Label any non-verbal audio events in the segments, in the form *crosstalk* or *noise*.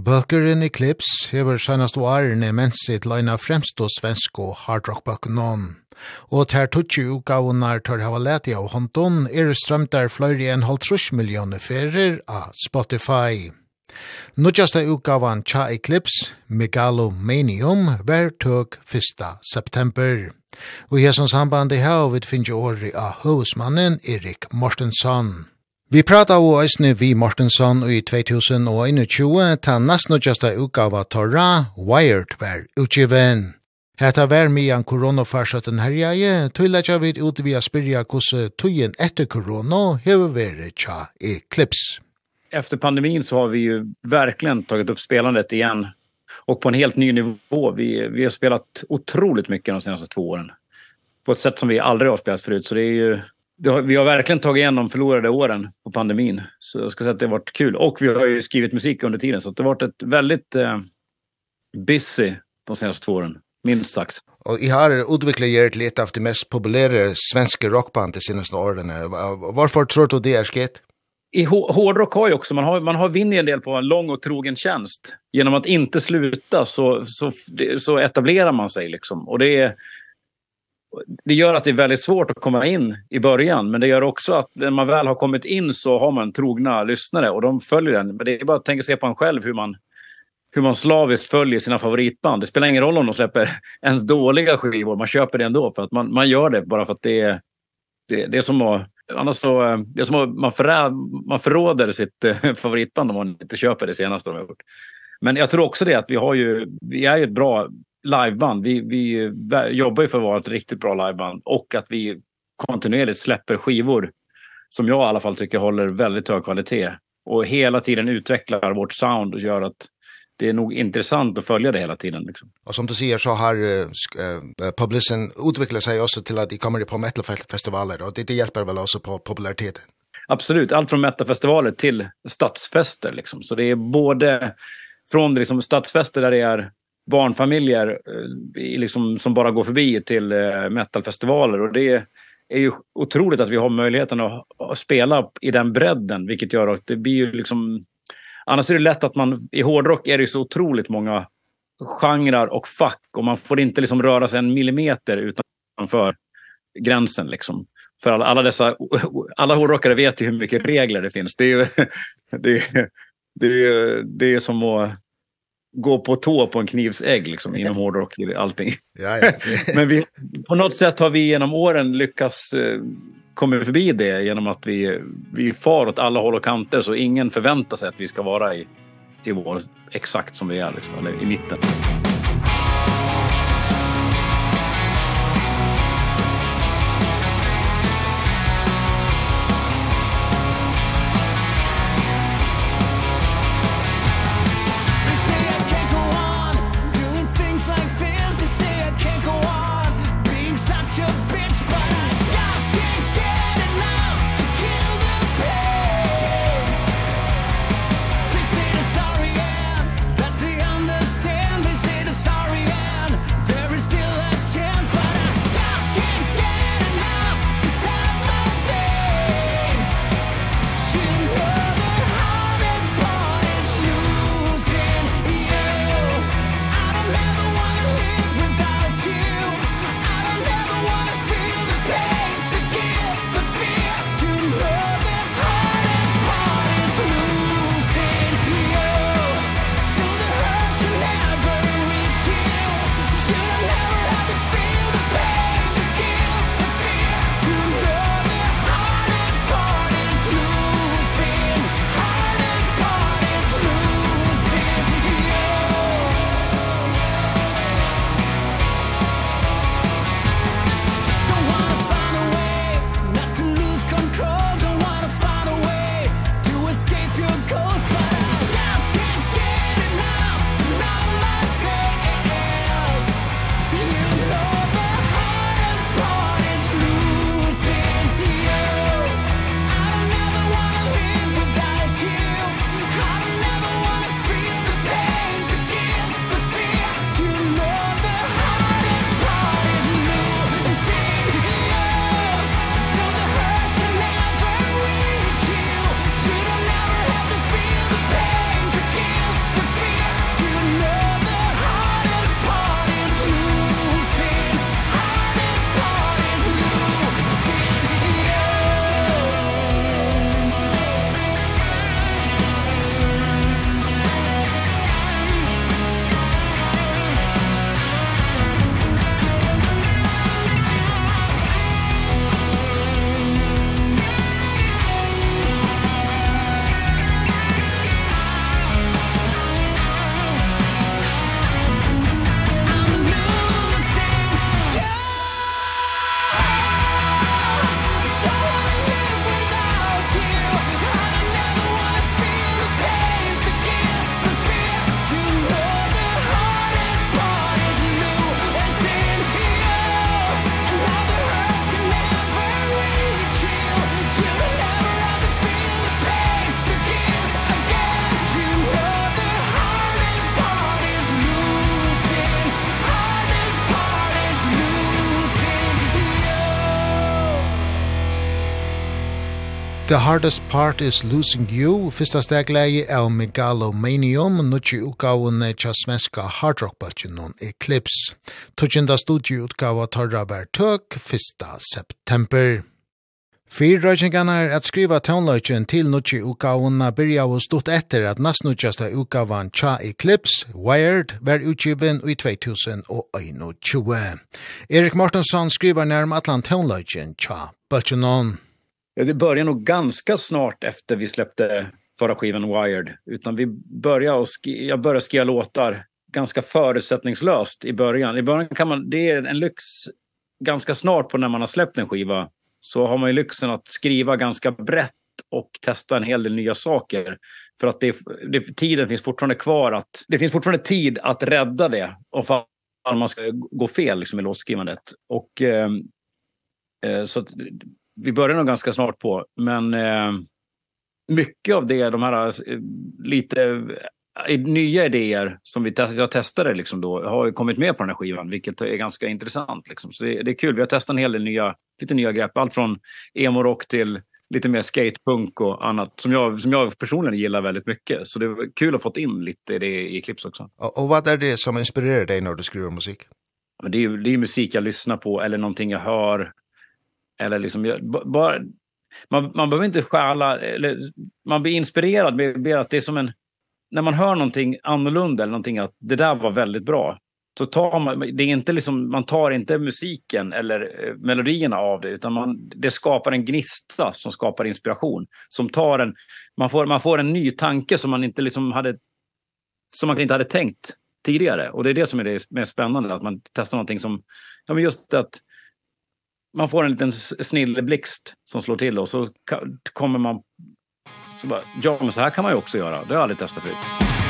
Bøkeren Eclipse hever sannast og ærene mensi til eina fremst og svensk og hardrockbøkken noen. Og ter tutsi utgavunar tør hava leti av håndon er strømtar fløyri en halvtrus millioner ferir av Spotify. Nudjasta utgavan Cha Eclipse, Megalomanium, ver tøk 1. september. Og i hessons sambandi i hau vid finnje åri av hovusmannen Erik Mortensson. Vi prata og eisne vi Mortensson i 2021 ta nastnodjasta utgava torra Wired var utgiven. Hetta var mian koronafarsøtten herjeie, tøyletja vid ut via spyrja hvordan tøyen etter korona hever vært tja eclipse. Efter pandemin så har vi ju verkligen tagit upp spelandet igen och på en helt ny nivå. Vi, vi har spelat otroligt mycket de senaste två åren på ett sätt som vi aldrig har spelat förut. Så det är ju har, vi har verkligen tagit igenom förlorade åren på pandemin. Så jag ska säga att det har varit kul. Och vi har ju skrivit musik under tiden. Så det har varit ett väldigt eh, busy de senaste två åren, minst sagt. Och i har utvecklat er till ett av de mest populära svenska rockband de senaste åren. Varför tror du det är skett? I hårdrock har ju också, man har, man har vinnit en del på en lång och trogen tjänst. Genom att inte sluta så, så, så etablerar man sig liksom. Och det är det gör att det är väldigt svårt att komma in i början men det gör också att när man väl har kommit in så har man trogna lyssnare och de följer den men det är bara att tänka sig på en själv hur man hur man slaviskt följer sina favoritband. Det spelar ingen roll om de släpper *laughs* ens dåliga skivor, man köper det ändå för att man man gör det bara för att det är det det är som att annars så det är som att man förrä, man förråder sitt favoritband om man inte köper det senaste de har gjort. Men jag tror också det att vi har ju vi är ju ett bra liveband. Vi vi jobbar ju för att vara ett riktigt bra liveband och att vi kontinuerligt släpper skivor som jag i alla fall tycker håller väldigt hög kvalitet och hela tiden utvecklar vårt sound och gör att det är nog intressant att följa det hela tiden liksom. Och som du säger så har uh, publicen utvecklat sig också till att de kommer på metalfestivaler och det, det hjälper väl också på populariteten. Absolut, allt från metalfestivaler till stadsfester liksom. Så det är både från liksom stadsfester där det är barnfamiljer liksom som bara går förbi till metalfestivaler. Och det är ju otroligt att vi har möjligheten att, att spela i den bredden vilket gör att det blir ju liksom annars är det lätt att man i hårdrock är det ju så otroligt många genrer och fack och man får inte liksom röra sig en millimeter utanför gränsen liksom. För alla alla dessa alla hårdrockare vet ju hur mycket regler det finns. Det är ju *laughs* det är det är, det är som att gå på tå på en knivsägg liksom inom hårdrock och allting. Ja ja. *laughs* Men vi på något sätt har vi genom åren lyckats eh, komma förbi det genom att vi vi far åt alla håll och kanter så ingen förväntar sig att vi ska vara i i vår exakt som vi är liksom eller i mitten. Hardest Part is Losing You, fyrsta stegleie av Megalomanium, nutje utgaven tja svenska hardrockbaltjen non Eclipse. Tutjenda studieutgava tarra bær tøk, fyrsta september. Fyr røykingarna er at skriva tónløykin til nutje utgavunna byrja og stått etter at nastnutjasta utgavan Cha Eclipse, Wired, var utgiven i 2021. Erik Mortensson skriver nærm atlan tónløykin Cha Butchanon. Ja, det började nog ganska snart efter vi släppte förra skivan Wired. Utan vi började och jag började skriva låtar ganska förutsättningslöst i början. I början kan man, det är en lyx ganska snart på när man har släppt en skiva. Så har man ju lyxen att skriva ganska brett och testa en hel del nya saker för att det, det tiden finns fortfarande kvar att det finns fortfarande tid att rädda det och fall man ska gå fel liksom i låtskrivandet och eh, så att, vi börjar nog ganska snart på, men eh, mycket av det, de här lite nya idéer som vi testade, jag testade liksom då, har ju kommit med på den här skivan, vilket är ganska intressant liksom. Så det, det är kul, vi har testat en hel del nya, lite nya grepp, allt från emo-rock till lite mer skatepunk och annat som jag som jag personligen gillar väldigt mycket så det var kul att fått in lite det i klipps också. Och, och vad är det som inspirerar dig när du skriver musik? Men det är ju det är musik jag lyssnar på eller någonting jag hör eller liksom bara man man behöver inte stjäla eller man blir inspirerad med, blir att det är som en när man hör någonting annorlunda eller någonting att det där var väldigt bra så tar man det är inte liksom man tar inte musiken eller eh, melodierna av det utan man det skapar en gnista som skapar inspiration som tar en man får man får en ny tanke som man inte liksom hade som man inte hade tänkt tidigare. Och det är det som är det mest spännande att man testar någonting som ja men just att man får en liten snilleblixt som slår till och så kommer man så bara, ja men så här kan man ju också göra. Det har jag aldrig testat förut.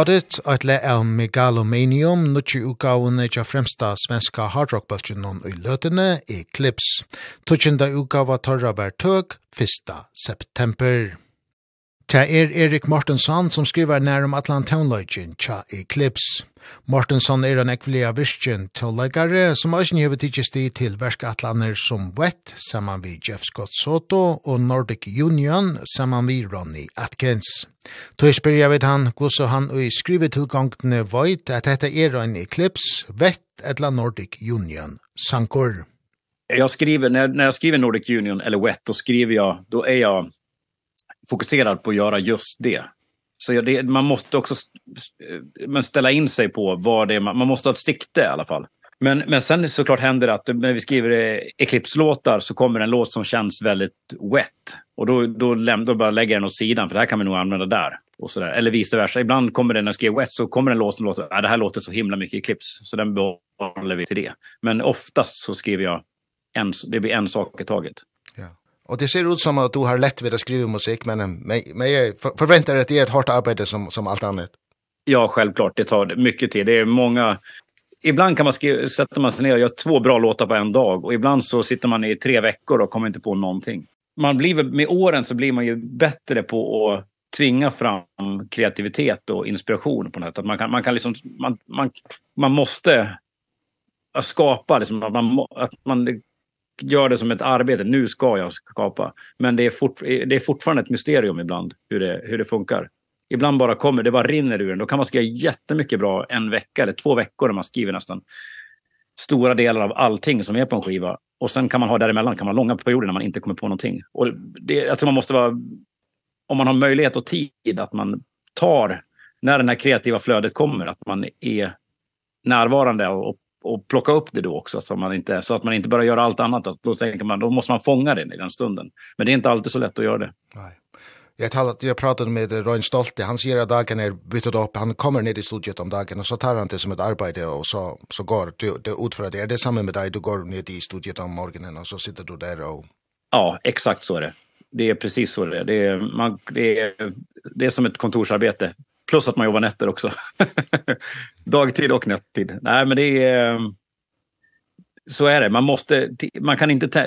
Got at le av Megalomanium, nutje utgavene tja fremsta svenska hardrockbølgen noen i løtene, Eclipse. Tutjenda utgava torra bær tøk, 1. september. Ta er Erik Mortensson som skriver nærum Atlantonløgjen tja Eclipse. Mortensson er en ekvilega virkjen tåleggare som også nye tidsist i til verskatlaner som Wett saman vi Jeff Scott Soto og Nordic Union saman vi Ronny Atkins. Tøy spyrja vid han gosso han og i skrivetilgangene veit at dette er en eklips Wett etla Nordic Union sankor. Jag skriver när när jag skriver Nordic Union eller Wett då skriver jag då är jag fokuserad på att göra just det Så ja, det, man måste också men ställa in sig på vad det är man, man måste ha ett sikte i alla fall. Men men sen såklart händer det att när vi skriver Eclipse-låtar så kommer en låt som känns väldigt wet och då då lämnar bara lägger den åt sidan för det här kan vi nog använda där och så där eller vice versa. Ibland kommer det när jag skriver wet så kommer en låt som låter ja det här låter så himla mycket Eclipse så den behåller vi till det. Men oftast så skriver jag en det blir en sak i taget. Ja. Och det ser ut som att du har lätt vid att skriva musik men men jag förväntar att det är ett hårt arbete som som allt annat. Ja, självklart det tar mycket tid. Det är många ibland kan man skriva, sätter man sig ner och gör två bra låtar på en dag och ibland så sitter man i tre veckor och kommer inte på någonting. Man blir med åren så blir man ju bättre på att tvinga fram kreativitet och inspiration på något att man kan man kan liksom man man man måste skapa liksom att man att man gör det som ett arbete. Nu ska jag skapa. Men det är, fort, det är fortfarande ett mysterium ibland hur det, hur det funkar. Ibland bara kommer, det bara rinner ur en. Då kan man skriva jättemycket bra en vecka eller två veckor när man skriver nästan stora delar av allting som är på en skiva. Och sen kan man ha däremellan, kan man ha långa perioder när man inte kommer på någonting. Och det, jag tror man måste vara, om man har möjlighet och tid, att man tar när det här kreativa flödet kommer, att man är närvarande och och plocka upp det då också så att man inte så att man inte bara gör allt annat då tänker man då måste man fånga det i den stunden. Men det är inte alltid så lätt att göra det. Nej. Jag talat jag pratade med Ron Stolte. Han säger att dagen är bytt upp. Han kommer ner i studiet om dagen och så tar han det som ett arbete och så så går du det utför det. Är det samma med dig du går ner i studiet om morgonen och så sitter du där och Ja, exakt så är det. Det är precis så det är. Det är man det är det är som ett kontorsarbete Plus att man jobbar nätter också. *laughs* Dagtid och nättertid. Nej, men det är så är det. Man måste man kan inte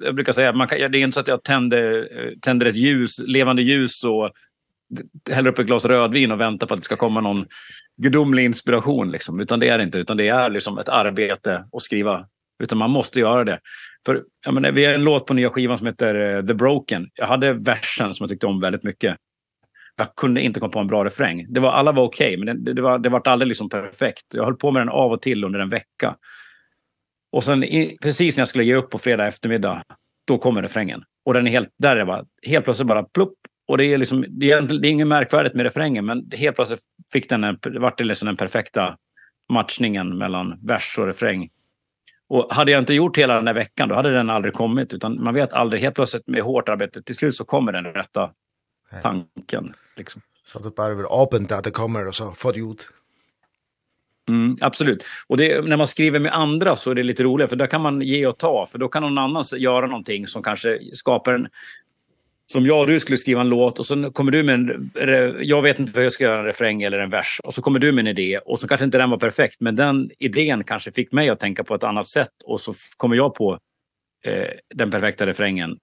jag brukar säga man kan, det är inte så att jag tänder tänder ett ljus, levande ljus och häller upp ett glas rödvin och väntar på att det ska komma någon gudomlig inspiration liksom, utan det är det inte utan det är liksom ett arbete att skriva utan man måste göra det. För jag menar vi har en låt på nya skivan som heter The Broken. Jag hade versen som jag tyckte om väldigt mycket jag kunde inte komma på en bra refräng. Det var alla var okej, okay, men det, det var det vart aldrig liksom perfekt. Jag höll på med den av och till under en vecka. Och sen i, precis när jag skulle ge upp på fredag eftermiddag, då kommer refrängen. Och den är helt där det var helt plötsligt bara plupp och det är liksom det är, det är inget märkvärdigt med refrängen, men helt plötsligt fick den en, vart det liksom den perfekta matchningen mellan vers och refräng. Och hade jag inte gjort hela den här veckan då hade den aldrig kommit utan man vet aldrig helt plötsligt med hårt arbete till slut så kommer den rätta tanken liksom. Så det bara över öppet att det kommer och så får det ut. Mm, absolut. Och det när man skriver med andra så är det lite roligt för där kan man ge och ta för då kan någon annan göra någonting som kanske skapar en som jag och du skulle skriva en låt och så kommer du med en jag vet inte vad jag ska göra en refräng eller en vers och så kommer du med en idé och så kanske inte den var perfekt men den idén kanske fick mig att tänka på ett annat sätt och så kommer jag på eh den perfekta refrängen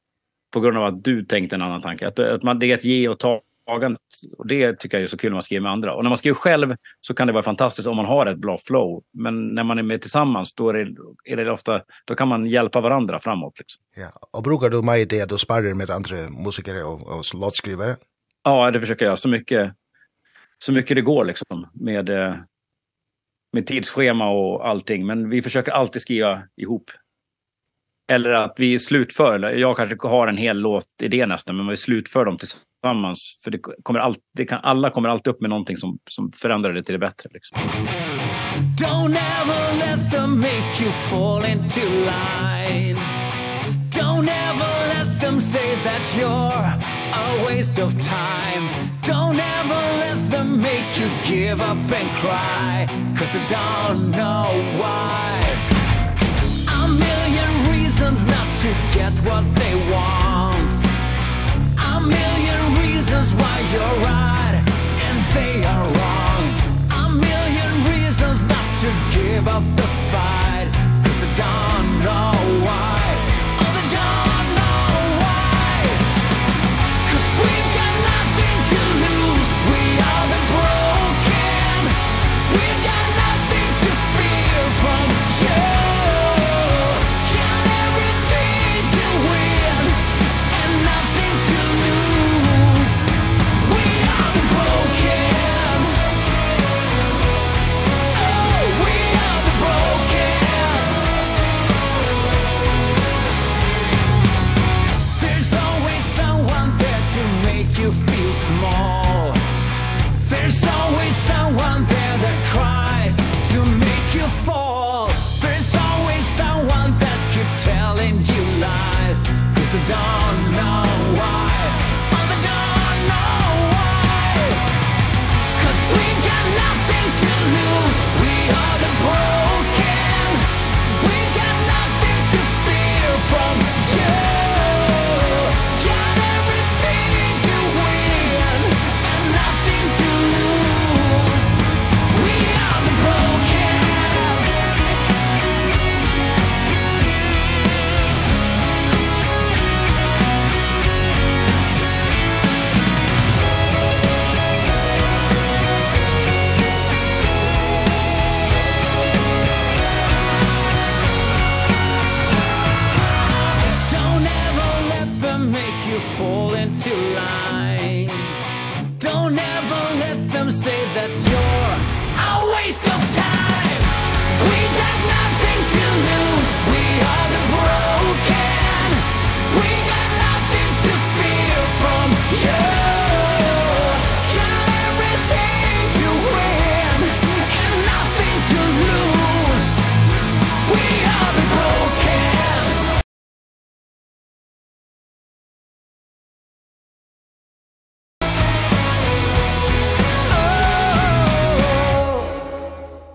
på grund av att du tänkte en annan tanke. Att, att man, det är ett ge och ta tagande och det tycker jag är så kul när man skriver med andra. Och när man skriver själv så kan det vara fantastiskt om man har ett bra flow, men när man är med tillsammans då är det är det ofta då kan man hjälpa varandra framåt liksom. Ja, och brukar du med det att du sparrar med andra musiker och och låtskrivare? Ja, det försöker jag så mycket så mycket det går liksom med med tidsschema och allting, men vi försöker alltid skriva ihop eller att vi slutför eller jag kanske har en hel låt i det nästa men vi slutför dem tillsammans för det kommer alltid det kan alla kommer alltid upp med någonting som som förändrar det till det bättre liksom. Don't ever let them make you fall into line. Don't ever let them say that you're a waste of time. Don't ever let them make you give up and cry cuz they don't know why reasons not to get what they want. A million reasons why you're right and they are wrong. A million reasons not to give up the fight Cause they don't know why.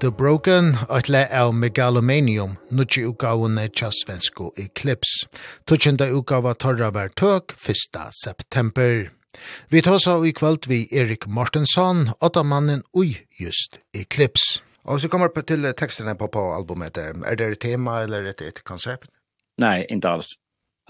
Cycle Broken, at le av Megalomanium, nutje utgavene tja svensko Eclipse. Tutsjenda utgava torra var tøk 1. september. Vi tar så i kveld vi Erik Mortensson, åtta mannen ui just Eclipse. Og så kommer vi til teksterne på på albumet. Er det et tema eller et, et koncept? Nej, inte alls.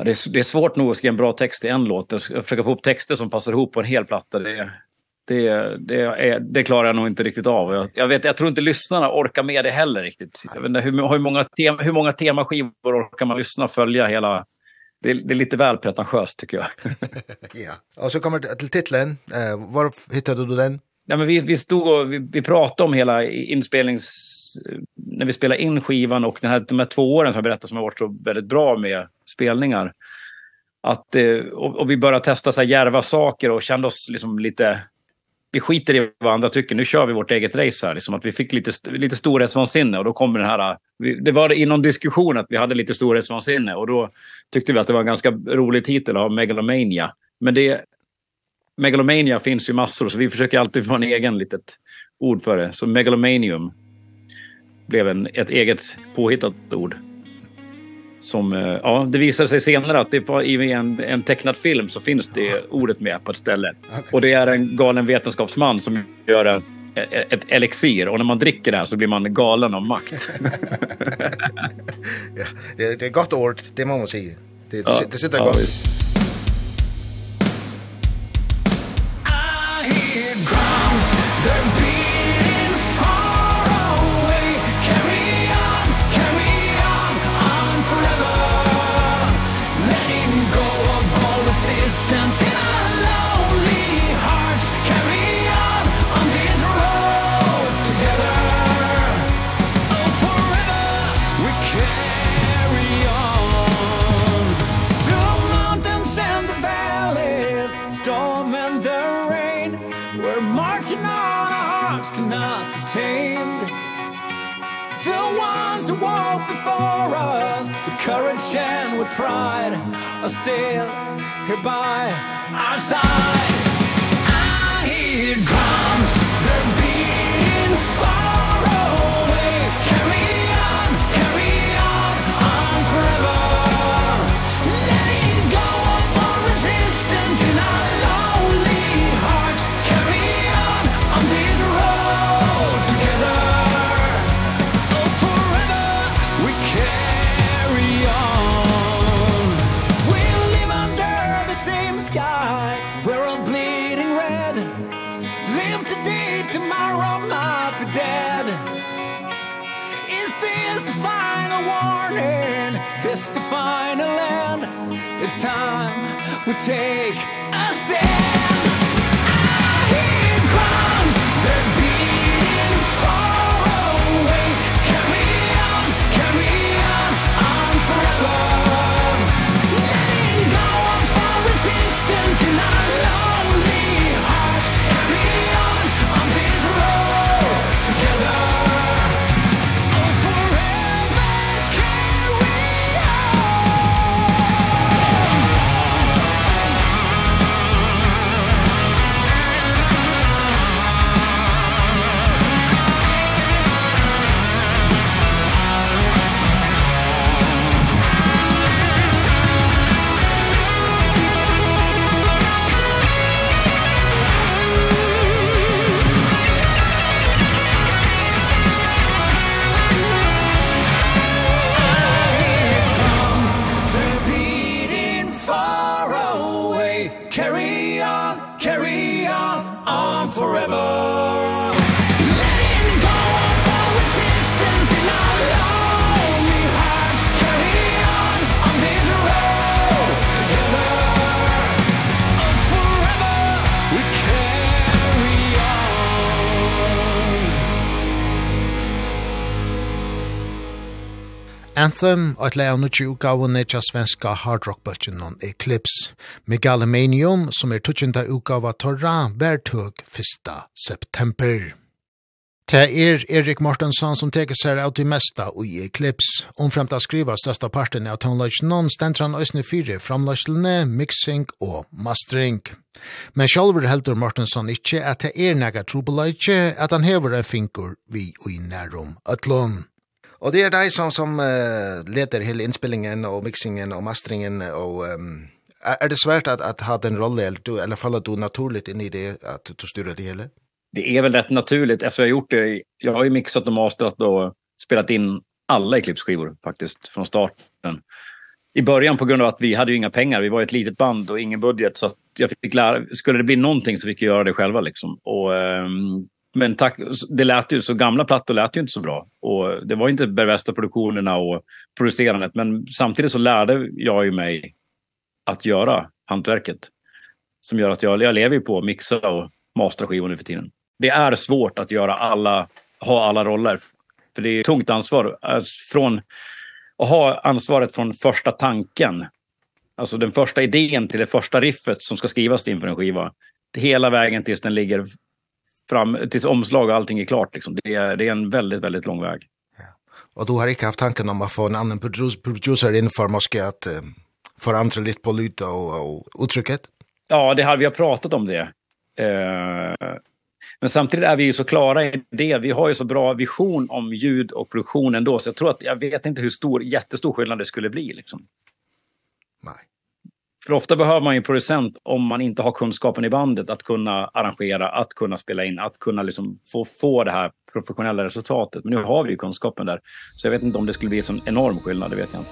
Det är, det är svårt nog att skriva en bra text i en låt. Jag försöker få upp texter som passar ihop på en hel platta. Det är det det är det klarar jag nog inte riktigt av. Jag, jag vet jag tror inte lyssnarna orkar med det heller riktigt. Jag vet inte hur hur många tema hur många temaskivor orkar man lyssna och följa hela det det är lite väl pretentiöst tycker jag. *laughs* ja. Och så kommer det till titeln. Eh var hittade du den? Ja men vi vi stod och vi, vi pratade om hela inspelnings när vi spelade in skivan och den här de här två åren som jag berättade som har varit så väldigt bra med spelningar att och, och vi började testa så här järva saker och kände oss liksom lite vi skiter i vad andra tycker, nu kör vi vårt eget race här. Liksom, att vi fick lite, lite storhetsvansinne och då kommer den här... Vi, det var i någon diskussion att vi hade lite storhetsvansinne och då tyckte vi att det var en ganska rolig titel av Megalomania. Men det... Megalomania finns ju massor så vi försöker alltid få en egen litet ord för det. Så Megalomanium blev en, ett eget påhittat ord som ja det visar sig senare att det var i en en tecknad film så finns det ordet med på ett ställe. Okay. Och det är en galen vetenskapsman som gör en ett elixir och när man dricker det här så blir man galen av makt. *laughs* *laughs* ja, det det är gott ord, det må man säga. Det det, ja, det sitter ja, gott. I hear drums, Goodbye dead Is this the final warning? This the final end? It's time we take Anthem, og et leia av nutje utgavene tja svenska hardrockbølgen on Eclipse. Megalomanium, som er tutsjenta utgava torra, vertøk 1. september. Det er Erik Mortensson som teker seg av til mesta i Eclipse. Omfremt av skriva største parten av toneløsjonen stendra han øsne fire framløsjene, mixing og mastering. Men sjálfur heldur Mortensson ikkje at det er nega trobeløytje at han hever en finkur vi i nærum ötlån. Og det er deg som, som uh, leder hele innspillingen og mixingen og masteringen og... Um, er det svært at, at ha den rolle, eller, du, eller faller du naturligt inn i det, at du styrer det hele? Det är väl rätt naturligt eftersom jag har gjort det. Jag har ju mixat och masterat och spelat in alla Eclipse-skivor faktiskt från starten. I början på grund av att vi hade ju inga pengar, vi var ett litet band och ingen budget så att jag fick lära skulle det bli någonting så fick jag göra det själva liksom. Och um, men tack det lät ju så gamla plattor lät ju inte så bra och det var inte de bästa produktionerna och producerandet men samtidigt så lärde jag ju mig att göra hantverket som gör att jag jag lever ju på att mixa och mastra skivor nu för tiden. Det är svårt att göra alla ha alla roller för det är tungt ansvar från att ha ansvaret från första tanken alltså den första idén till det första riffet som ska skrivas inför en skiva hela vägen tills den ligger fram tills omslag och allting är klart liksom. Det är det är en väldigt väldigt lång väg. Ja. Och du har inte haft tanken om att få en annan producer in för måske att uh, förändra lite på lite och, och uttrycket. Ja, det har vi har pratat om det. Eh men samtidigt är vi ju så klara i det. Vi har ju så bra vision om ljud och produktion ändå så jag tror att jag vet inte hur stor jättestor skillnad det skulle bli liksom. Nej. För ofta behöver man ju en producent om man inte har kunskapen i bandet att kunna arrangera, att kunna spela in, att kunna liksom få få det här professionella resultatet. Men nu har vi ju kunskapen där. Så jag vet inte om det skulle bli en enorm skillnad, det vet jag inte.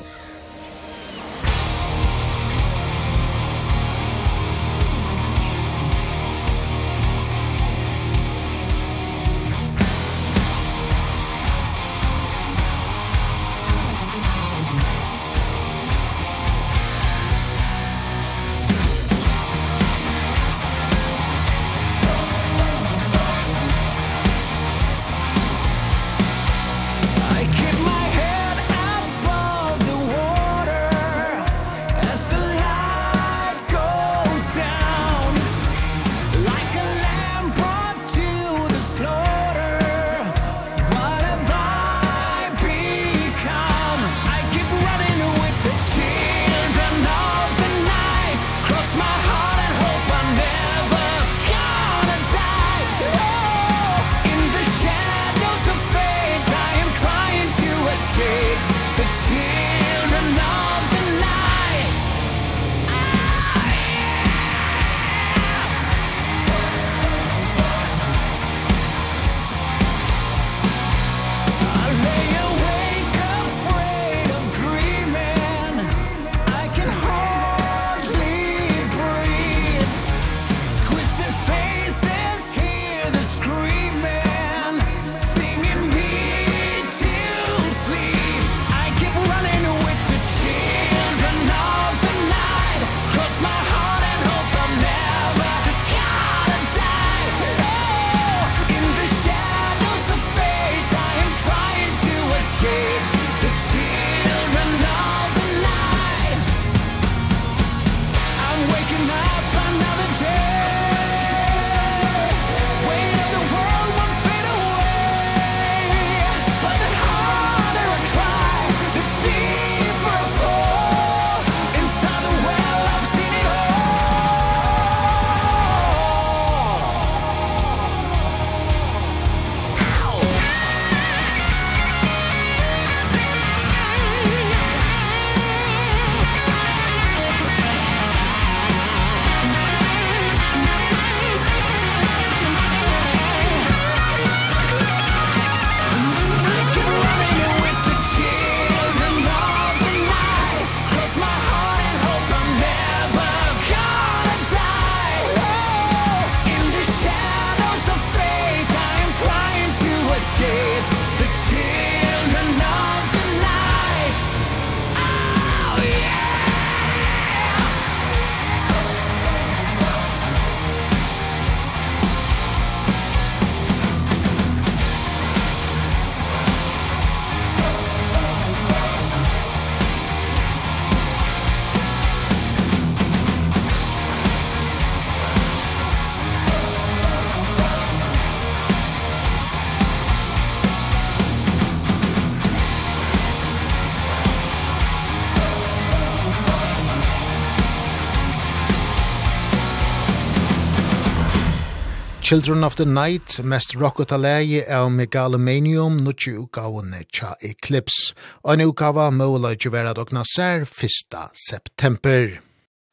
Children of the Night, mest rocket alegi av Megalomanium, nutje utgavene tja Eclipse. Og en utgava måla juvera dokna sær 1. september.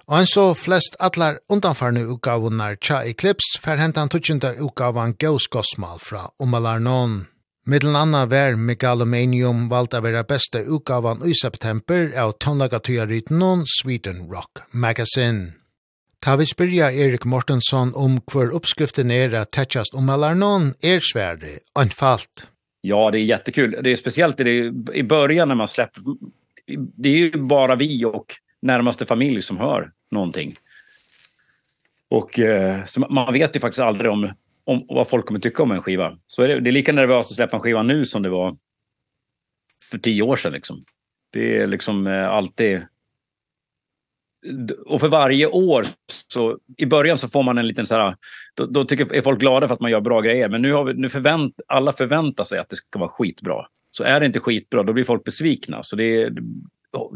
Og en så flest atlar undanfarne utgavonar tja Eclipse, fer hentan tutsjunda utgavan Gaus Gosmal fra Umalarnon. Middelen anna vær Megalomanium valda vera beste utgavan i september av tonlagatøyarytnon Sweden Rock Magazine. Ta vi spyrja Erik Mortensson om hver uppskriften er at tetjast om alarnon er svärde, anfallt. Ja, det är jättekul. Det är speciellt det är i början när man släpper det är ju bara vi och närmaste familj som hör någonting. Och eh, så man vet ju faktiskt aldrig om om vad folk kommer tycka om en skiva. Så är det, det är lika nervöst att släppa en skiva nu som det var för 10 år sedan liksom. Det är liksom eh, alltid och för varje år så i början så får man en liten så här då då tycker är folk glada för att man gör bra grejer men nu har vi nu förvänt alla förväntar sig att det ska vara skitbra. Så är det inte skitbra då blir folk besvikna så det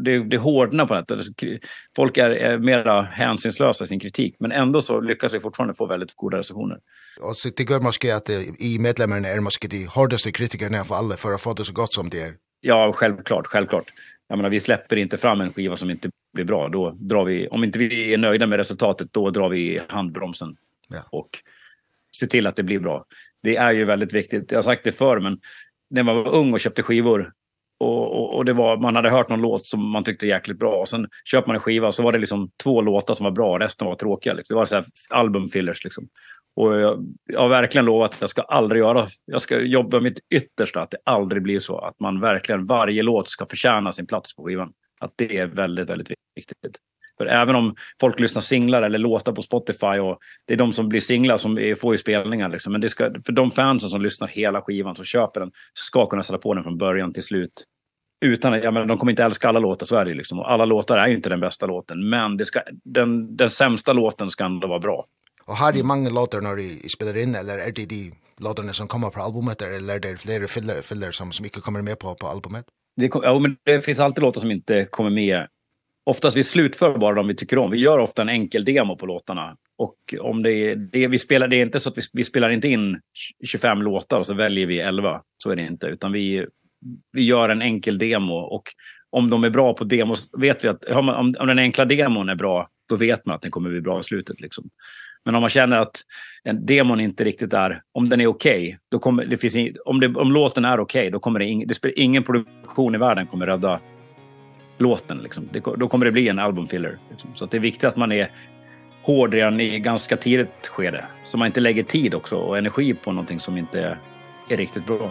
det det hårdnar på det folk är, är mera hänsynslösa i sin kritik men ändå så lyckas vi fortfarande få väldigt goda recensioner. Och så det gör måske att i medlemmarna är måske de hårdaste kritikerna för alla för att få det så gott som det är. Ja, självklart, självklart jag menar vi släpper inte fram en skiva som inte blir bra då drar vi om inte vi är nöjda med resultatet då drar vi handbromsen ja. och ser till att det blir bra. Det är ju väldigt viktigt. Jag har sagt det förr men när man var ung och köpte skivor och och och det var man hade hört någon låt som man tyckte jäkligt bra och sen köpte man en skiva så var det liksom två låtar som var bra resten var tråkiga liksom. Det var så här album fillers liksom. Och jag, jag har verkligen lovat att jag ska aldrig göra, jag ska jobba mitt yttersta att det aldrig blir så att man verkligen varje låt ska förtjäna sin plats på skivan. Att det är väldigt, väldigt viktigt. För även om folk lyssnar singlar eller låtar på Spotify och det är de som blir singlar som är, får ju spelningar liksom. Men det ska, för de fansen som lyssnar hela skivan som köper den ska kunna sätta på den från början till slut. Utan, ja men de kommer inte älska alla låtar så är det liksom. Och alla låtar är ju inte den bästa låten. Men det ska, den, den sämsta låten ska ändå vara bra. Og har de mange låter når de spiller inn, eller er det de låterne som kommer på albumet, eller er det flere filler, filler som, som ikke kommer med på, på albumet? Det, ja, men det finns alltid låtar som inte kommer med. Oftast vi slutför bara de vi tycker om. Vi gör ofta en enkel demo på låtarna. Och om det är, det vi spelar det är inte så att vi, vi spelar inte in 25 låtar och så väljer vi 11. Så är det inte, utan vi vi gör en enkel demo och om de är bra på demos vet vi att om om den enkla demon är bra då vet man att den kommer bli bra i slutet liksom. Men om man känner att en demon inte riktigt är om den är okej, okay, då kommer det finns in, om det om låten är okej, okay, då kommer det ing, det spelar ingen produktion i världen kommer rädda låten liksom. Det, då kommer det bli en album filler liksom. Så att det är viktigt att man är hård redan i ganska tidigt skede så man inte lägger tid också och energi på någonting som inte är riktigt bra.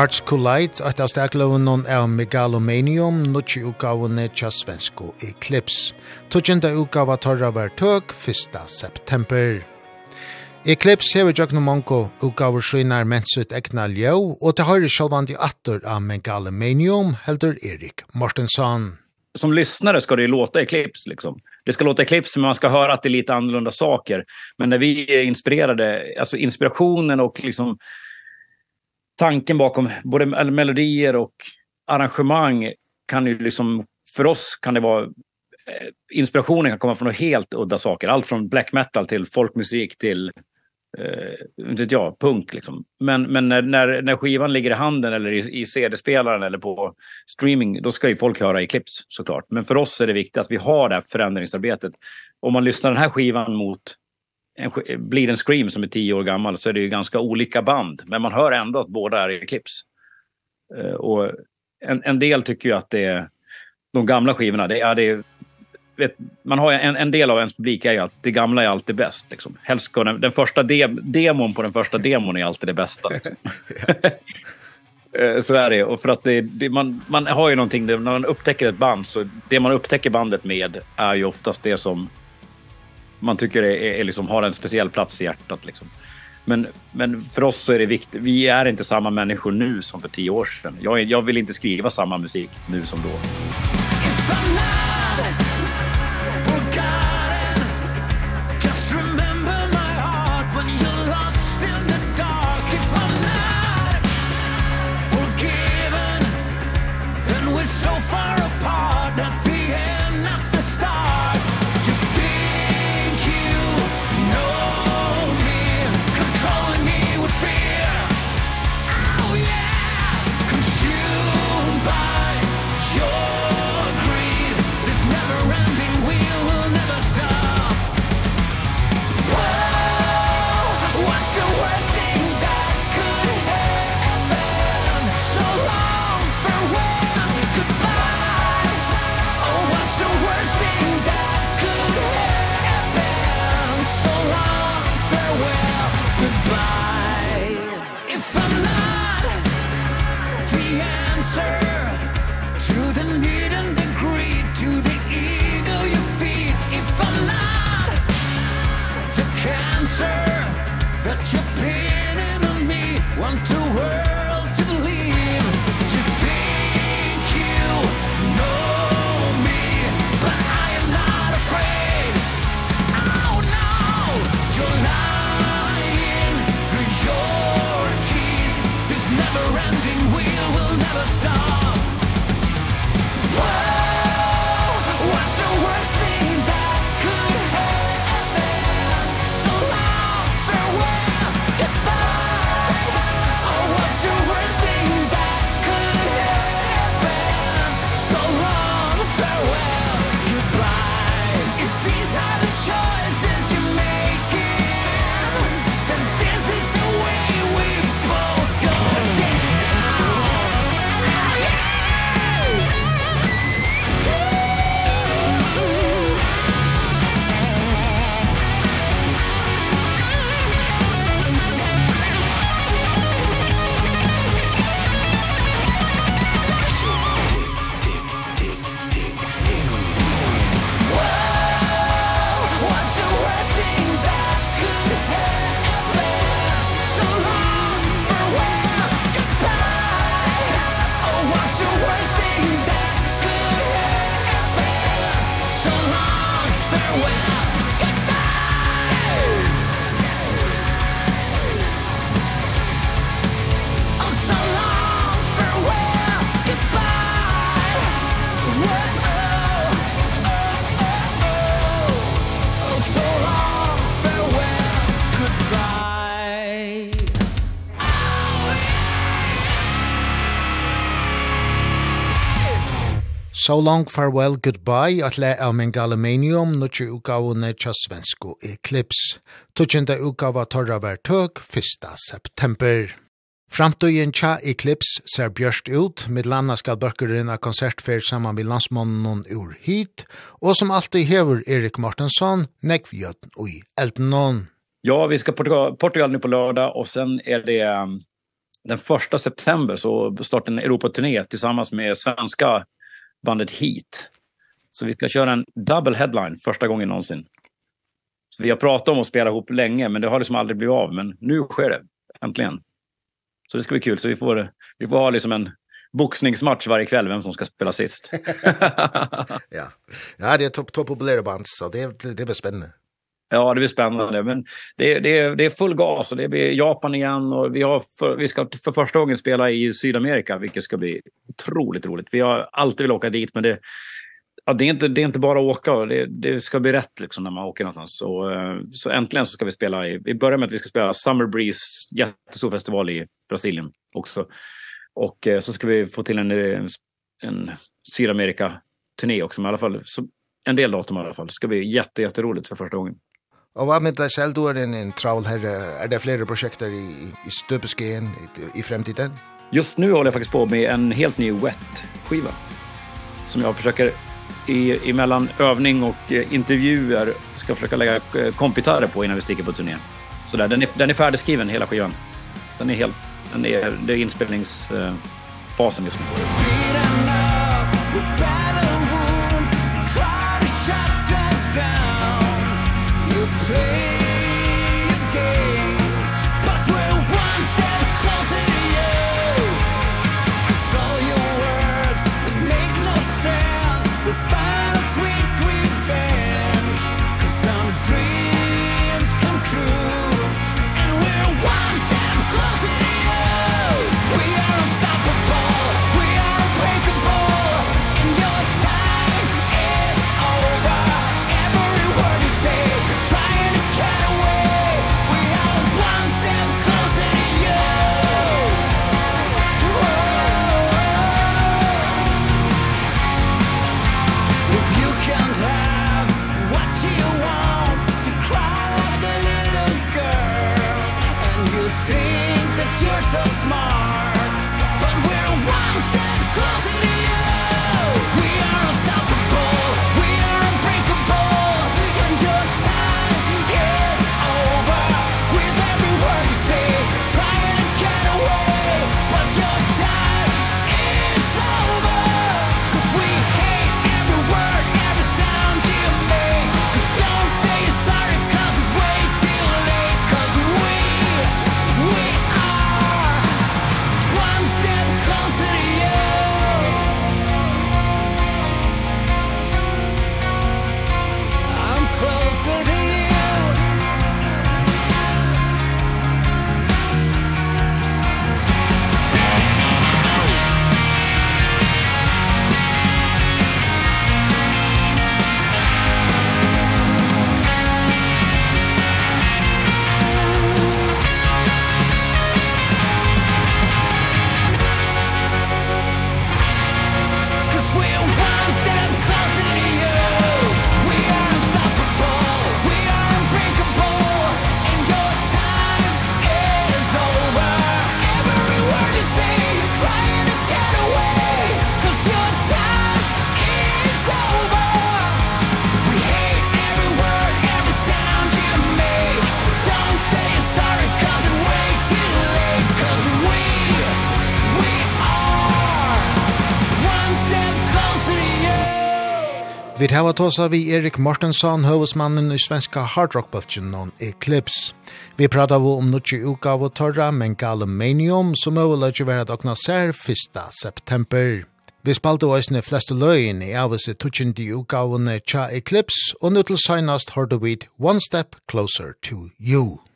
Hearts Collide, at av stegloven non er Megalomanium, nutje utgavene tja svensko Eclipse. Tudjenda utgava torra var tøk 1. september. Eclipse hever jøkna mongo utgaver skynar mensut egna ljau, og til høyre sjálvandi atter av Megalomanium, heldur Erik Mortensson. Som lyssnare ska det låta Eclipse liksom. Det ska låta Eclipse men man ska höra att det är lite annorlunda saker. Men när vi är inspirerade, alltså inspirationen och liksom tanken bakom både melodier och arrangemang kan ju liksom för oss kan det vara inspirationen kan komma från helt udda saker. Allt från black metal till folkmusik till eh inte vet jag punk liksom. Men men när när när skivan ligger i handen eller i, i CD-spelaren eller på streaming då ska ju folk höra i clips såklart. Men för oss är det viktigt att vi har det här förändringsarbetet. Om man lyssnar den här skivan mot en, blir en Scream som är 10 år gammal så är det ju ganska olika band. Men man hör ändå att båda är i clips. Eh, och en, en del tycker ju att det är de gamla skivorna. Det, ja, det är, vet, man har en, en del av ens publik är ju att det gamla är alltid bäst. Liksom. Helst ska den, den första de, demon på den första demon är alltid det bästa. Liksom. *laughs* så är det och för att det, det man man har ju någonting när man upptäcker ett band så det man upptäcker bandet med är ju oftast det som man tycker är, är liksom har en speciell plats i hjärtat liksom. Men men för oss så är det viktigt. Vi är inte samma människor nu som för 10 år sedan. Jag jag vill inte skriva samma musik nu som då. If I'm not So long, farewell, goodbye, at le av min galamenium, nutje utgavene tja svensko Eclipse. Tutjende utgava torra var tøk, 1. september. Framtøyen tja Eclipse ser bjørst ut, med landa skal bøkkeren av konsertfer saman med landsmannen ur hit, og som alltid hever Erik Martensson, nekvjøten ui eldenon. Ja, vi ska Portugal, Portugal nu på lördag och sen är det den första september så startar en Europa-turné tillsammans med svenska bandet Heat. Så vi ska köra en double headline första gången någonsin. Så vi har pratat om att spela ihop länge, men det har liksom aldrig blivit av. Men nu sker det, äntligen. Så det ska bli kul. Så vi får, vi får ha liksom en boxningsmatch varje kväll vem som ska spela sist. *laughs* *laughs* ja. Ja, det är topp top populära band så det det blir spännande. Ja, det blir spännande men det det är det är full gas och det blir Japan igen och vi har för, vi ska för första gången spela i Sydamerika vilket ska bli otroligt roligt. Vi har alltid vill åka dit men det ja det är inte det är inte bara att åka det det ska bli rätt liksom när man åker någonstans så så äntligen så ska vi spela i vi börjar med att vi ska spela Summer Breeze jättestor festival i Brasilien också. Och så ska vi få till en en Sydamerika turné också men i alla fall så en del datum i alla fall. Det ska bli jätte jätteroligt för första gången. Og hva med deg selv, du er en, en travel her, er det flere prosjekter i, i støpeskeen i, i fremtiden? Just nu håller jag faktiskt på med en helt ny wet-skiva som jag försöker i, emellan övning och intervjuer ska försöka lägga kompitörer på innan vi sticker på turnén. Så där, den är, den är färdigskriven hela skivan. Den är helt, den är, det är inspelningsfasen just nu. Vi hava tåsa vi Erik Mortensson, høvesmannen i svenska hardrockbølgen non Eclipse. Vi prata vi om nutje uka av torra, men galumenium, som øveløgje vera dokna ser 1. september. Vi spalte òsne fleste løyen i avise tutsjindi utgavene tja Eclipse, og nu til seinast hørte vi One Step Closer to You.